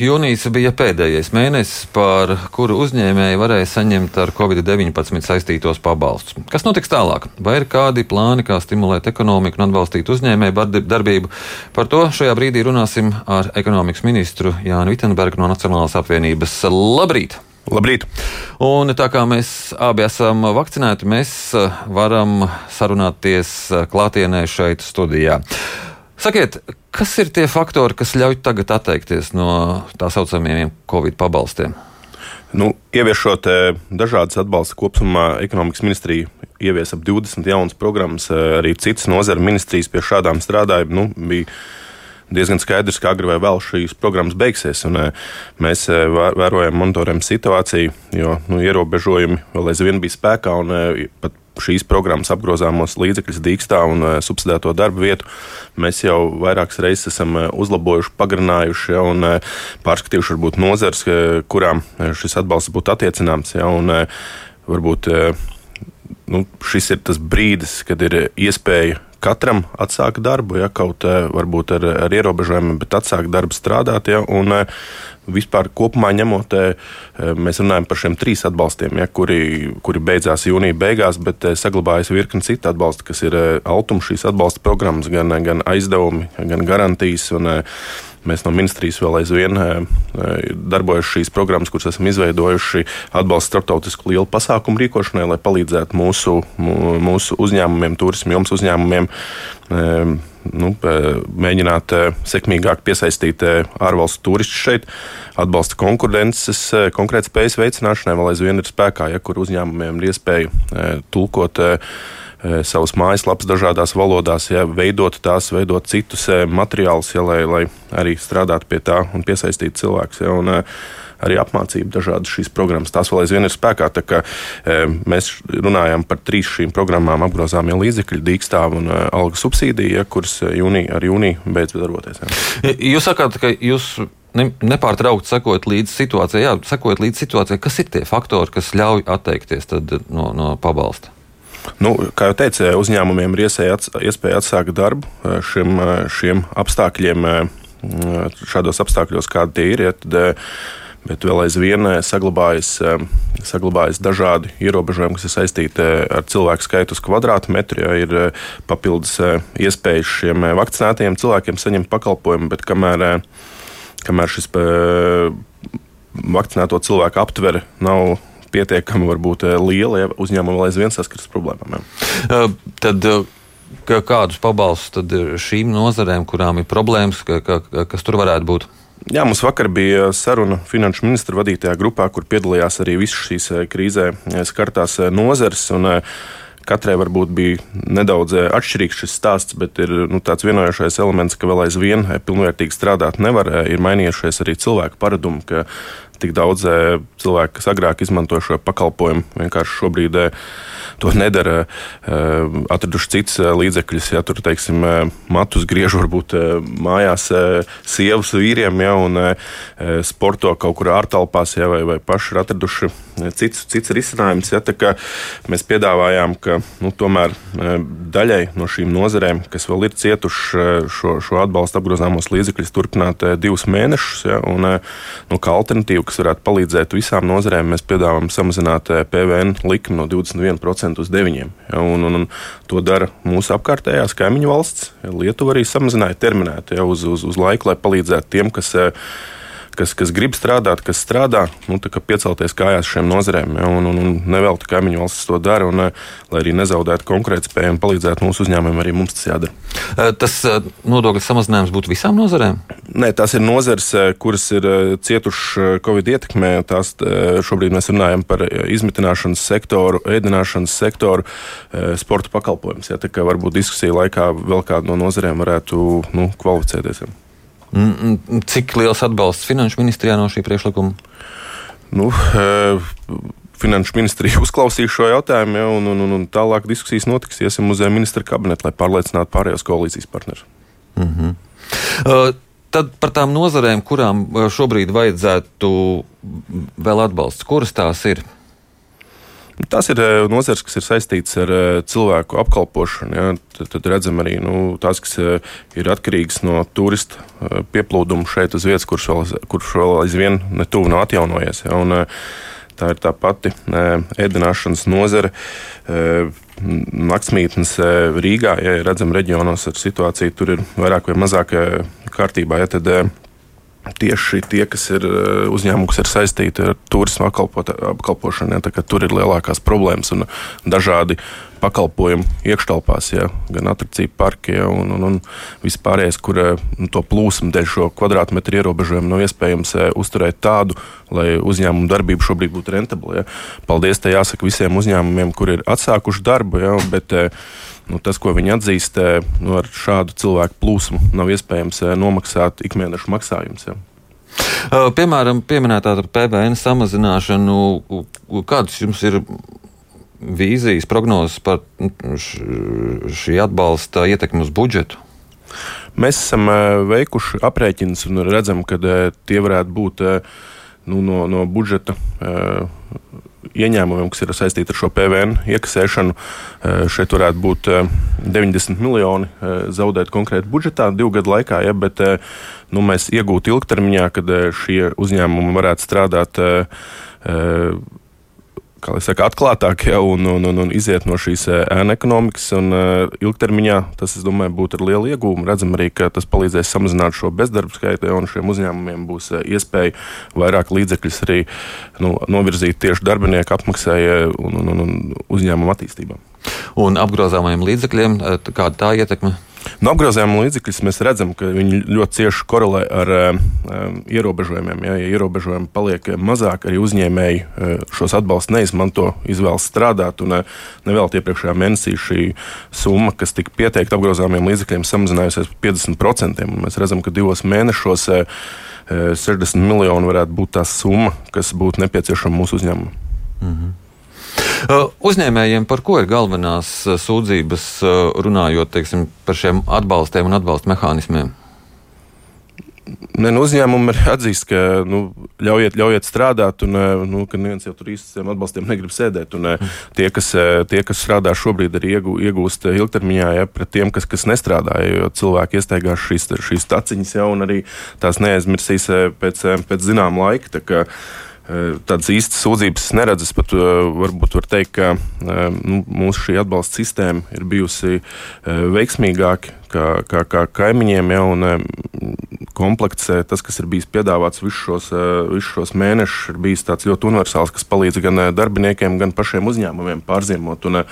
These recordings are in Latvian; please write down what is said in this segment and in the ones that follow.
Jūnijas bija pēdējais mēnesis, par kuru uzņēmēji varēja saņemt ar covid-19 saistītos pabalstus. Kas notiks tālāk? Vai ir kādi plāni, kā stimulēt ekonomiku un atbalstīt uzņēmēju darbību? Par to šajā brīdī runāsim ar ekonomikas ministru Jānu Vitenbergu no Nacionālās apvienības. Labrīt! Labrīt! Un tā kā mēs abi esam vakcinēti, mēs varam sarunāties klātienē šeit studijā. Sakiet, kas ir tie faktori, kas ļauj tagad atteikties no tā saucamajiem Covid pabalstiem? Nu, ieviešot eh, dažādas atbalsta kopumā, ekonomikas ministrija ievies ap 20 jaunas programmas, eh, arī citas nozara ministrijas pie šādām strādāja. Nu, bija diezgan skaidrs, ka agri vai vēl šīs programmas beigsies. Un, eh, mēs vērojam, monitorējam situāciju, jo nu, ierobežojumi vēl aizvien bija spēkā un pat šīs programmas apgrozāmos līdzekļus dīkstā un uh, subsidēto darbu vietu mēs jau vairākas reizes esam uh, uzlabojuši, pagarinājuši ja, un uh, pārskatījuši varbūt nozars, kurām šis atbalsts būtu attiecināms. Ja, un, varbūt nu, šis ir tas brīdis, kad ir iespēja katram atsākt darbu, ja kaut varbūt ar, ar ierobežojumiem, bet atsākt darbu strādāt. Ja, un, Vispār kopumā ņemot, mēs runājam par šiem trīs atbalstiem, ja, kuri, kuri beidzās jūnija beigās, bet saglabājas virkni citu atbalstu, kas ir altuma šīs atbalsta programmas, gan, gan aizdevumi, gan garantijas. Un, Mēs no ministrijas vēl aizvien darbojamies šīs programmas, kuras esam izveidojuši atbalstu starptautisku lielu pasākumu rīkošanai, lai palīdzētu mūsu, mūsu uzņēmumiem, turismu jomas uzņēmumiem nu, mēģināt sekmīgāk piesaistīt ārvalstu turistus šeit, atbalsta konkurences, konkrētas spējas veicināšanai, vēl aizvien ir spēkā, ja kur uzņēmumiem ir iespēja tulkot savas mājaslapas dažādās valodās, ja, veidot tās, veidot citus materiālus, ja, lai, lai arī strādātu pie tā un piesaistītu cilvēkus. Ja, un, arī apmācība, dažādas šīs programmas. Tās vēl aizvien ir spēkā. Kā, e, mēs runājam par trīs šīm programmām, apgrozāmiem līdzekļu, dīkstāvu un e, algu subsīdiju, ja, kuras jūnī, ar jūniju beidz darboties. Ja. Jūs sakāt, ka jūs ne, nepārtraukti sekojat līdzi situācijai. Jā, sekojat līdzi situācijai. Kas ir tie faktori, kas ļauj atteikties no, no pabalsta? Nu, kā jau teicu, uzņēmumiem ir iespēja atsākt darbu e, šiem, šiem apstākļiem, šādos apstākļos, kādi tie ir. Ja, tad, bet vēl aizvien saglabājas, saglabājas dažādi ierobežojumi, kas ir saistīti ar cilvēku skaitu uz kvadrātmetru. Ja ir papildus iespējas šiem vakcinētajiem cilvēkiem saņemt pakalpojumu, bet kamēr, kamēr šis vakcinēto cilvēku aptvere nav pietiekami varbūt, liela, ja uzņēmumi vēl aizvien saskaras problēmām. Ja. Tad, kādus pabalstus šīm nozarēm, kurām ir problēmas, ka, ka, kas tur varētu būt? Jā, mums vakar bija saruna finanšu ministra vadītajā grupā, kur piedalījās arī visas šīs eh, krīzē eh, skartās eh, nozares. Katrai varbūt bija nedaudz atšķirīgs šis stāsts, bet ir nu, tāds vienojošais elements, ka vēl aizvien pilnvērtīgi strādāt nevar. Ir mainījušies arī cilvēku paradumi, ka tik daudz cilvēku, kas agrāk izmantoja šo pakalpojumu, vienkārši šobrīd to nedara, atraduši citas līdzekļus. Ja tur, teiksim, matus griež varbūt mājās sievas vīriem, ja, un sporto kaut kur ārtelpās, ja, vai, vai paši ir atraduši cits, cits risinājums. Ja, mēs piedāvājām, ka nu, tomēr daļai no šīm nozarēm, kas vēl ir cietuši šo, šo atbalstu apgrozāmos līdzekļus, turpināt divus mēnešus, ja, un nu, kā alternatīva, kas varētu palīdzēt visām nozarēm, mēs piedāvājam samazināt PVN likmi no 21% 10% uz 9%. Ja, un, un, un to dara mūsu apkārtējās kaimiņu valsts. Lietuva arī samazināja terminētu ja, uz, uz, uz laiku, lai palīdzētu tiem, kas eh, kas, kas grib strādāt, kas strādā, nu, piecelties kājās šiem nozarēm. Ja, un, un, un nevelti kaimiņu valstis to dara, un, eh, lai arī nezaudētu konkurētspēju un palīdzētu mūsu uzņēmumiem, arī mums tas jādara. Eh, tas eh, nodokļu samazinājums būtu visām nozarēm? Nē, tās ir nozares, kuras ir cietušas Covid ietekmē. Tās šobrīd mēs runājam par izmitināšanas sektoru, ēdināšanas sektoru, sporta pakalpojumus. Ja, tā kā varbūt diskusija laikā vēl kāda no nozarēm varētu nu, kvalificēties. Ja. Mm, mm, cik liels atbalsts finanšu ministrijā no šī priekšlikuma? Nu, e, Finanšu ministrija uzklausīs šo jautājumu, ja, un, un, un, un tālāk diskusijas notiks. Iesim uz ministra kabinetu, lai pārliecinātu pārējos koalīcijas partnerus. Mm -hmm. uh, tad par tām nozarēm, kurām šobrīd vajadzētu vēl atbalsts, kuras tās ir? Tas ir eh, nozars, kas ir saistīts ar eh, cilvēku apkalpošanu. Ja. Tad, tad redzam arī nu, tās, kas eh, ir atkarīgas no turista pieplūduma šeit uz vietas, kurš vēl, kurš vēl aizvien netuvu nav atjaunojies. Ja. Un, tā ir tā pati ēdināšanas nozare. Naktsmītnes Rīgā, ja redzam reģionos ar situāciju, tur ir vairāk vai mazāk kārtībā. Ja, tad, tieši tie, kas ir eh, uzņēmumi, kas ir saistīti ar turismu apkalpošanu, ja, tur ir lielākās problēmas un dažādi pakalpojumu iekštelpās, ja, gan atrakciju parki ja, un, un, un vispārējais, kur eh, nu, to plūsmu dēļ šo kvadrātmetru ierobežojumu nav iespējams e, uzturēt tādu, lai uzņēmumu darbība šobrīd būtu rentabla. Ja. Paldies, te jāsaka visiem uzņēmumiem, kur ir atsākuši darbu, ja, bet Nu, tas, ko viņi atzīst, nu, ar šādu cilvēku plūsmu nav iespējams nomaksāt ikmēneša maksājumus. Ja. Piemēram, pieminētā PVN samazināšanu, kādas jums ir vīzijas, prognozes par šī atbalsta ietekmi uz budžetu? Mēs esam veikuši aprēķinus un redzam, ka tie varētu būt nu, no, no budžeta ieņēmumiem, kas ir saistīti ar šo PVN iekasēšanu. Eh, šeit varētu būt 90 eh, miljoni eh, zaudēt konkrēti budžetā divu gadu laikā, ja, bet nu, mēs iegūtu ilgtermiņā, kad šie uzņēmumi varētu strādāt kā jau saka, atklātāk ja, un, un, un, un iziet no šīs eh, ēna ekonomikas. Un, uh, ilgtermiņā tas, es domāju, būtu ar lielu iegūmu. Redzam arī, ka tas palīdzēs samazināt šo bezdarba skaitu, un šiem uzņēmumiem būs uh, iespēja vairāk līdzekļus arī nu, novirzīt tieši darbinieku apmaksai un, un, un, un uzņēmumu attīstībā. Un apgrozāmajiem līdzekļiem, kāda tā ietekme? No apgrozījuma līdzekļus mēs redzam, ka viņi ļoti cieši korelē ar um, ierobežojumiem. Ja, ja ierobežojumi paliek mazāk, arī uzņēmēji uh, šos atbalstus neizmanto, izvēlas strādāt. Un, uh, nevēl iepriekšējā mēnesī šī summa, kas tika pieteikta apgrozāmiem līdzekļiem, samazinājusies par 50%. Mēs redzam, ka divos mēnešos uh, 60 miljoni varētu būt tā summa, kas būtu nepieciešama mūsu uzņēmumam. Mm -hmm. Uzņēmējiem par ko ir galvenās sūdzības runājot teiksim, par šiem atbalstiem un atbalsta mehānismiem? Ne, nu, uzņēmumi ir atzīst, ka nu, ļaujiet, ļaujiet strādāt, un nu, neviens jau tur īsti atbalstiem negrib sēdēt. Un, tie, kas, tie, kas strādā šobrīd, arī iegū, iegūst ilgtermiņā ja, pret tiem, kas, kas nestrādā. Jo cilvēki iestaigās šīs, šīs taciņas jau un arī tās neaizmirsīs pēc, pēc zināma laika. Tādas īstas sūdzības neredzu. Es pat varbūt varu teikt, ka nu, mūsu šī atbalsta sistēma ir bijusi veiksmīgāka kā, kā, kā kaimiņiem. Ja, un, komplekts, tas, kas ir bijis piedāvāts visus šos, visus šos mēnešus, ir bijis ļoti universāls, kas palīdz gan darbiniekiem, gan pašiem uzņēmumiem pārziemot. Un,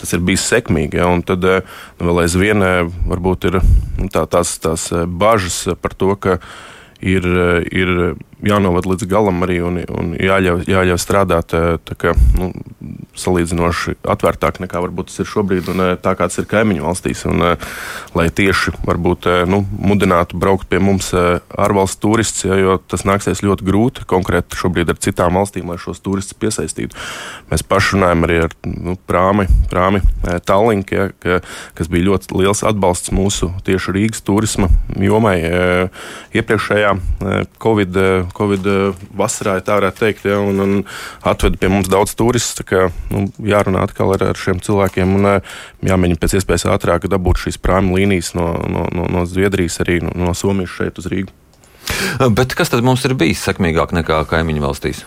tas ir bijis sekmīgi. Ja, un tad nu, vēl aizvien varbūt ir nu, tā, tās, tās bažas par to, ka ir, ir jānovad līdz galam arī un, un jāļauj, jāļauj strādāt kā, nu, salīdzinoši atvērtāk nekā varbūt tas ir šobrīd, un tā kā tas ir kaimiņu valstīs. Un, lai tieši varbūt, nu, mudinātu braukt pie mums ārvalstu turistus, ja, jo tas nāksies ļoti grūti konkrēti šobrīd ar citām valstīm, lai šos turistus piesaistītu. Mēs paši runājam arī ar nu, prāmi, prāmi Tallink, ja, ka, kas bija ļoti liels atbalsts mūsu tieši Rīgas turisma jomai iepriekšējā Covid Covid eh, vasarā, ja tā varētu teikt, ja, un, un atveda pie mums daudz turistu. Kā, nu, jārunā atkal ar, ar šiem cilvēkiem un eh, jāmēģina pēc iespējas ātrāk dabūt šīs prāma līnijas no, no, no, no Zviedrijas, arī no, no Somijas šeit uz Rīgu. Bet kas tad mums ir bijis sekmīgāk nekā kaimiņu valstīs?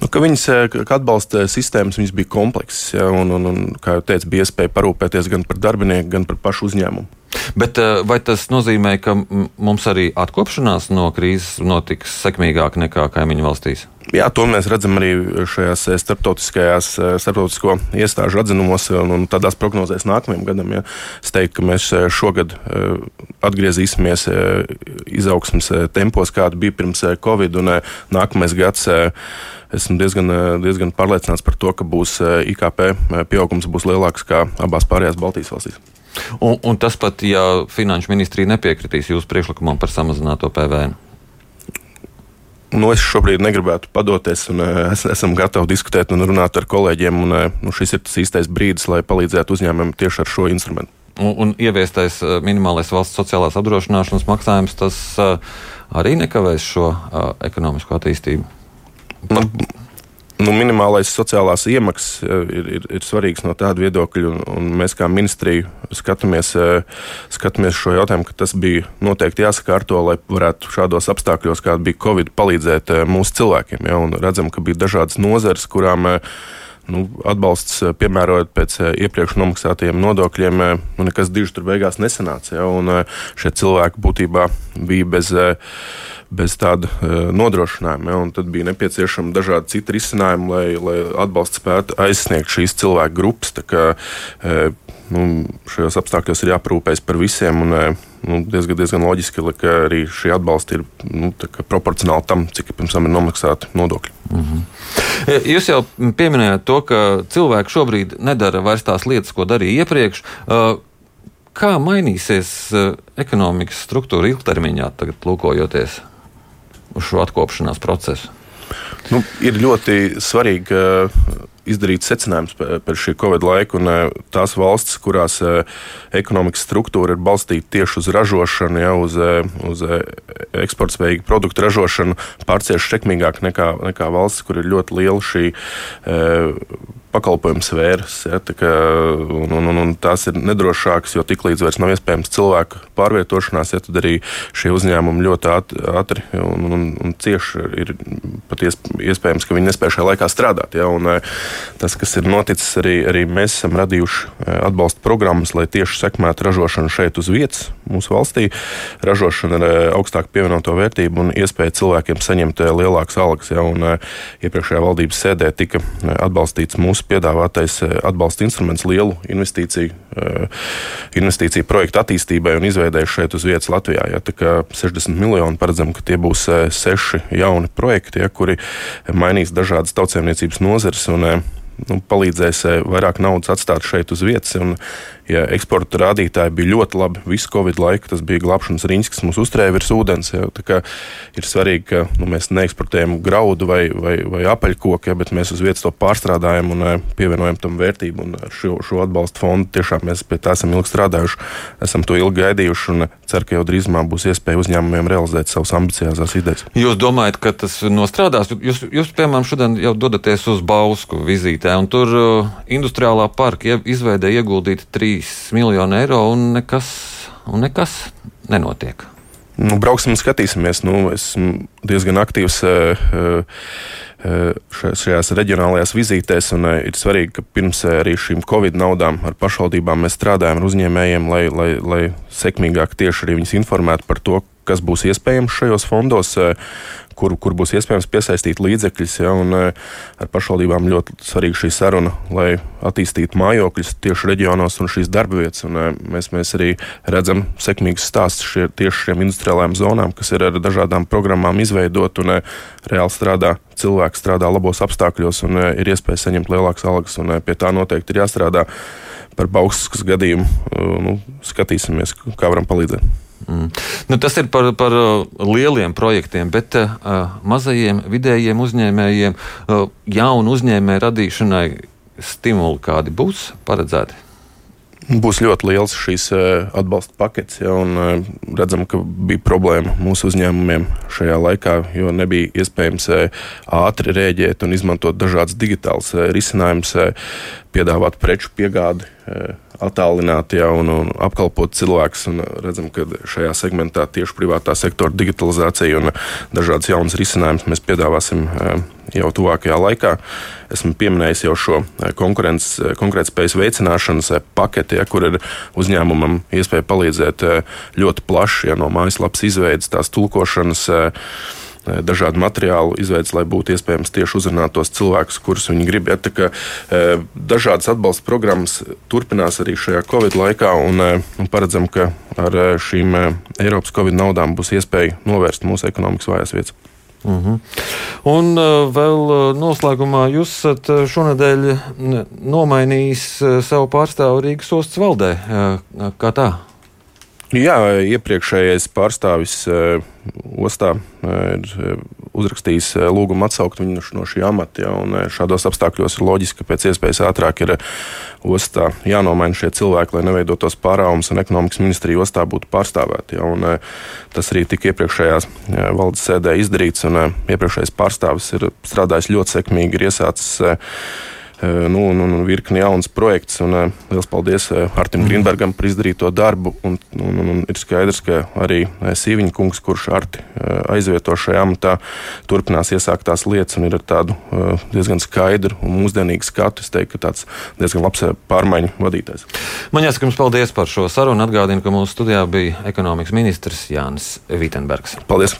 Nu, ka viņas eh, ka atbalsta sistēmas viņas bija komplekss, ja, un, un, un, kā jau teicu, bija iespēja parūpēties gan par darbinieku, gan par pašu uzņēmumu. Bet eh, vai tas nozīmē, ka mums arī atkopšanās no krīzes notiks sekmīgāk nekā kaimiņu valstīs? Jā, to mēs redzam arī šajās eh, starptautiskajās, starptautisko iestāžu atzinumos un, un tādās prognozēs nākamajam gadam. Ja. Es teiktu, ka mēs šogad atgriezīsimies izaugsmas tempos, kāda bija pirms Covid, un nākamais gads esmu diezgan, diezgan pārliecināts par to, ka būs IKP pieaugums būs lielāks kā abās pārējās Baltijas valstīs. Un, un tas pat, ja Finanšu ministrija nepiekritīs jūsu priekšlikumam par samazināto PVN. Nu, es šobrīd negribētu padoties, un es, esam gatavi diskutēt un runāt ar kolēģiem. Un, nu, šis ir tas īstais brīdis, lai palīdzētu uzņēmumiem tieši ar šo instrumentu. Un, un ieviestais minimālais valsts sociālās apdrošināšanas maksājums, tas arī nekavēs šo uh, ekonomisko attīstību. Nu, nu, minimālais sociālās iemaksas ir, ir, ir svarīgs no tāda viedokļa, un, un mēs kā ministrija skatāmies, skatāmies šo jautājumu, ka tas bija noteikti jāsakārto, lai varētu šādos apstākļos, kāda bija Covid, palīdzēt mūsu cilvēkiem. Ja, redzam, ka bija dažādas nozares, kurām nu, atbalsts piemērojot pēc iepriekš nomaksātajiem nodokļiem, nu, nekas diži tur beigās nesanāca. Ja, un šie cilvēki būtībā bija bez bez tāda nodrošinājuma. Ja, tad bija nepieciešama dažādi citi risinājumi, lai, lai atbalsts spētu aizsniegt šīs cilvēku grupas. Kā, uh, nu, šajos apstākļos ir jāprūpējas par visiem. Un, uh, nu, diezgan, diezgan loģiski, ka arī šī atbalsta ir nu, proporcionāli tam, cik pirms tam ir nomaksāti nodokļi. Mm -hmm. Jūs jau pieminējāt to, ka cilvēki šobrīd nedara vairs tās lietas, ko darīja iepriekš. Kā mainīsies ekonomikas struktūra ilgtermiņā, tagad lūkojoties? uz šo atkopšanās procesu? Nu, ir ļoti svarīgi izdarīt secinājumus par šī Covid laiku. Un tās valstis, kurās ekonomikas struktūra ir balstīta tieši uz ražošanu, ja, uz, uz eksportspējīgu produktu ražošanu, pārcieš sekmīgāk nekā, nekā valstis, kur ir ļoti liela šī pakalpojumu sfēras. Ja, kā, un, un, un, tās ir nedrošākas, jo tiklīdz vairs nav iespējams cilvēku pārvietošanās, ja tad arī šie uzņēmumi ļoti ātri un, un, un cieši ir pat iespējams, ka viņi nespēj šajā laikā strādāt. Ja, un, tas, kas ir noticis, arī, arī mēs esam radījuši atbalsta programmas, lai tieši sekmētu ražošanu šeit uz vietas mūsu valstī. Ražošana ar augstāku pievienoto vērtību un iespēju cilvēkiem saņemt lielākas algas. Ja, un, iepriekšējā valdības sēdē tika atbalstīts mūsu mūsu piedāvātais eh, atbalsta instruments lielu investīciju, eh, investīciju projektu attīstībai un izveidēji šeit uz vietas Latvijā. Ja, 60 miljoni paredzam, ka tie būs eh, seši jauni projekti, ja, kuri mainīs dažādas tautsēmniecības nozares un nu, palīdzēs vairāk naudas atstāt šeit uz vietas. Un, ja eksporta rādītāji bija ļoti labi visu Covid laiku, tas bija glābšanas riņķis, kas mums uzturēja virs ūdens. Ja, ir svarīgi, ka nu, mēs neeksportējam graudu vai, vai, vai apaļkoku, ja, bet mēs uz vietas to pārstrādājam un eh, pievienojam tam vērtību. Šo, šo atbalstu fondu tiešām mēs pie tā esam ilgi strādājuši, esam to ilgi gaidījuši un ceru, ka jau drīzumā būs iespēja uzņēmumiem realizēt savas ambiciozās idejas. Jūs domājat, ka tas nostrādās? Jūs, jūs piemēram, šodien jau dodaties uz Bausku vizītē, un tur uh, industriālā parka izveidē ieguldīti trīs 3 miljoni eiro un nekas, un nekas nenotiek. Nu, brauksim un skatīsimies. Nu, esmu diezgan aktīvs uh, uh, šajās reģionālajās vizītēs. Un, ir svarīgi, ka pirms arī šīm Covid naudām ar pašvaldībām mēs strādājam ar uzņēmējiem, lai, lai, lai sekmīgāk tieši arī viņus informētu par to, kas būs iespējams šajos fondos kur, kur būs iespējams piesaistīt līdzekļus. Ja, un, eh, ar pašvaldībām ļoti svarīga šī saruna, lai attīstītu mājokļus tieši reģionos un šīs darba vietas. Un, eh, mēs, mēs arī redzam sekmīgus stāstus šie, tieši šiem industriālajām zonām, kas ir ar dažādām programmām izveidot un eh, reāli strādā. Cilvēki strādā labos apstākļos un ir iespēja saņemt lielākas algas, un pie tā noteikti ir jāstrādā. Par Baukstas gadījumu nu, skatīsimies, kā varam palīdzēt. Mm. Nu, tas ir par, par uh, lieliem projektiem, bet uh, mazajiem, vidējiem uzņēmējiem, uh, jaunu uzņēmēju radīšanai stimuli kādi būs paredzēti? Būs ļoti liels šīs uh, atbalsta pakets, ja, un uh, redzam, ka bija problēma mūsu uzņēmumiem šajā laikā, jo nebija iespējams uh, ātri rēģēt un izmantot dažādas digitālas risinājumus, piedāvāt preču piegādi attālināti ja, un, un apkalpot cilvēkus. Redzam, ka šajā segmentā tieši privātā sektora digitalizācija un dažādas jaunas risinājumus mēs piedāvāsim eh, jau tuvākajā laikā. Esmu pieminējis jau šo eh, konkurētspējas veicināšanas eh, paketi, ja, kur ir uzņēmumam iespēja palīdzēt ļoti plaši ja, no mājaslapas izveidas, tās tulkošanas Eh, dažādu materiālu izveids, lai būtu iespējams tieši uzrunāt tos cilvēkus, kurus viņi grib. Ja, eh, dažādas atbalsta programmas turpinās arī šajā Covid laikā, un, eh, un paredzam, ka ar šīm Eiropas Covid naudām būs iespēja novērst mūsu ekonomikas vājās vietas. Uh mhm. -huh. Un uh, vēl noslēgumā jūs esat šonadēļ nomainījis savu pārstāvu Rīgas ostas valdē. Uh, kā tā? Jā, iepriekšējais pārstāvis uh, ostā ir uzrakstījis lūgumu atsaukt viņu no šī amata. Ja, un šādos apstākļos ir loģiski, ka pēc iespējas ātrāk ir ostā jānomaina šie cilvēki, lai neveidotos pārāvums un ekonomikas ministrija ostā būtu pārstāvēti. Ja, un, tas arī tika iepriekšējā valdes sēdē izdarīts, un iepriekšējais pārstāvis ir strādājis ļoti sekmīgi, ir iesācis nu, un, un virkni jauns projekts. Un, liels paldies Artim mm. Grīnbergam par izdarīto darbu. Un, un, un ir skaidrs, ka arī Sīviņa kungs, kurš Arti aizvieto šajā amatā, turpinās iesāktās lietas un ir ar tādu diezgan skaidru un mūsdienīgu skatu. Es teiktu, ka tāds diezgan labs pārmaiņu vadītājs. Man jāsaka jums paldies par šo sarunu. Atgādinu, ka mūsu studijā bija ekonomikas ministrs Jānis Vitenbergs. Paldies!